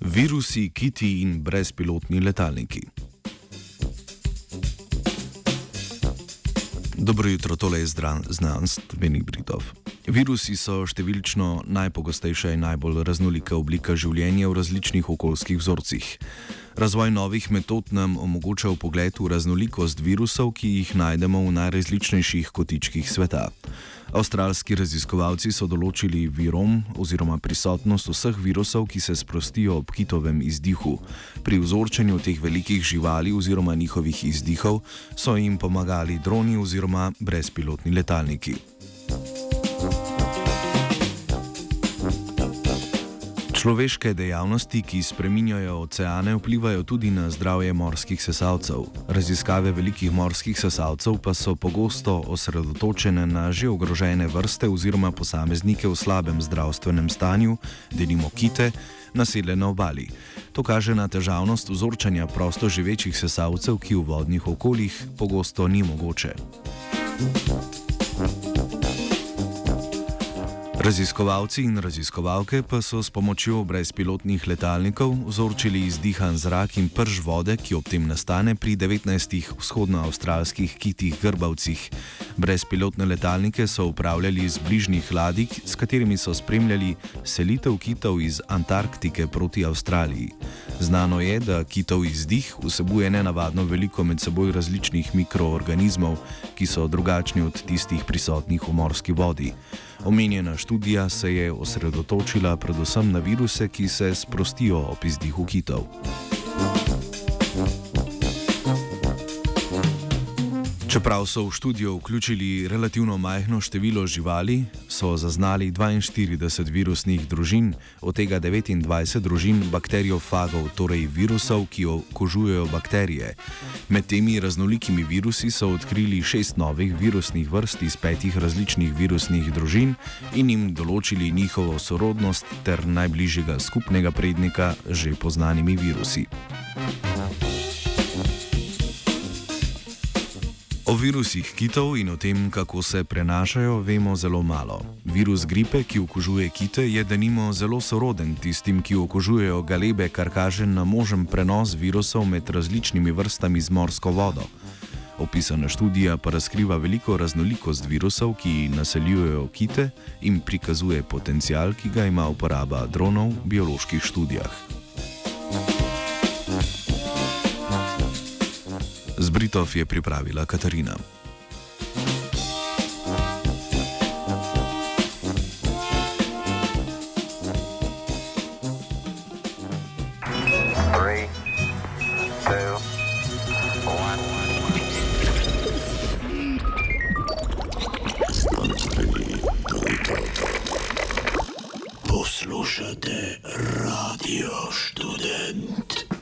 Virusi, kiti in brezpilotni letalniki. Dobro jutro, tole je znanstvenih Britov. Virusi so številčno najpogostejša in najbolj raznolika oblika življenja v različnih okoljskih vzorcih. Razvoj novih metod nam omogoča pogled v raznolikost virusov, ki jih najdemo v najrazličnejših kotičkih sveta. Avstralski raziskovalci so določili virom oziroma prisotnost vseh virusov, ki se sprostijo ob kitovem izdihu. Pri vzorčenju teh velikih živali oziroma njihovih izdihov so jim pomagali droni oziroma brezpilotni letalniki. Človeške dejavnosti, ki spreminjajo oceane, vplivajo tudi na zdravje morskih sesalcev. Raziskave velikih morskih sesalcev pa so pogosto osredotočene na že ogrožene vrste oziroma posameznike v slabem zdravstvenem stanju, denimo kite, nasedle na obali. To kaže na težavnost vzorčanja prosto živečih sesalcev, ki v vodnih okoljih pogosto ni mogoče. Thank you. Raziskovalci in raziskovalke pa so s pomočjo brezpilotnih letalnikov vzorčili izdihan zrak in prž vode, ki ob tem nastane pri 19 vzhodnoavstralskih kitih grbavcih. Brezpilotne letalnike so upravljali z bližnjih ladik, s katerimi so spremljali selitev kitov iz Antarktike proti Avstraliji. Znano je, da kitov izdih vsebuje nenavadno veliko med seboj različnih mikroorganizmov, ki so drugačni od tistih prisotnih v morski vodi. Omenjena študija se je osredotočila predvsem na viruse, ki se sprostijo ob izdihu kitov. Čeprav so v študijo vključili relativno majhno število živali, so zaznali 42 virusnih družin, od tega 29 družin bakteriofagov, torej virusov, ki okužujejo bakterije. Med temi raznolikimi virusi so odkrili šest novih virusnih vrst iz petih različnih virusnih družin in jim določili njihovo sorodnost ter najbližjega skupnega prednika že poznanimi virusi. O virusih kitov in o tem, kako se prenašajo, vemo zelo malo. Virus gripe, ki okužuje kite, je denimo zelo soroden tistim, ki okužujejo galebe, kar kaže na možen prenos virusov med različnimi vrstami z morsko vodo. Opisana študija pa razkriva veliko raznolikost virusov, ki naseljujejo kite in prikazuje potencial, ki ga ima uporaba dronov v bioloških študijah. Britov je pripravila Katarina. Poslušate radio št.